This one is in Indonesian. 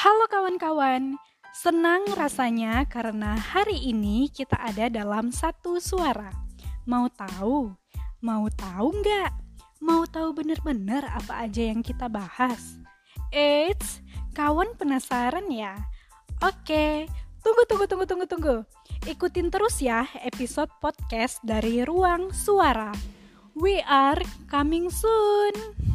Halo kawan-kawan, senang rasanya karena hari ini kita ada dalam satu suara. Mau tahu? Mau tahu nggak? Mau tahu bener-bener apa aja yang kita bahas? Eits, kawan penasaran ya? Oke, tunggu tunggu tunggu tunggu tunggu. Ikutin terus ya episode podcast dari Ruang Suara. We are coming soon.